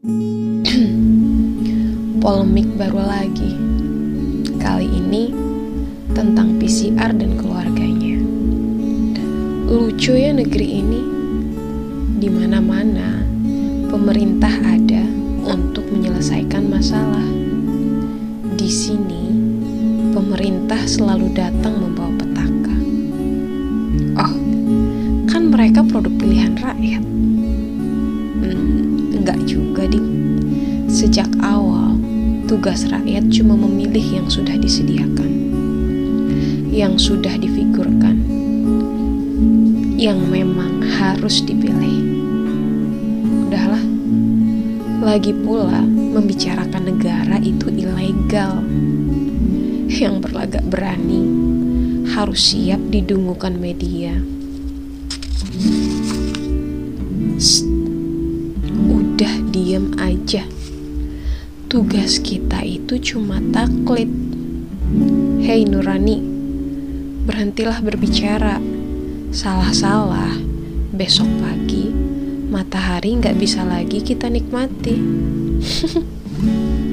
Polemik baru lagi. Kali ini tentang PCR dan keluarganya. Lucu ya negeri ini. Di mana-mana pemerintah ada untuk menyelesaikan masalah. Di sini pemerintah selalu datang membawa petaka. Oh, kan mereka produk pilihan rakyat. Hmm, enggak juga. Sejak awal, tugas rakyat cuma memilih yang sudah disediakan, yang sudah difigurkan, yang memang harus dipilih. Udahlah, lagi pula membicarakan negara itu ilegal. Yang berlagak berani harus siap didungukan media. Shh, udah diem aja. Tugas kita itu cuma taklid. Hei Nurani, berhentilah berbicara. Salah-salah, besok pagi matahari nggak bisa lagi kita nikmati.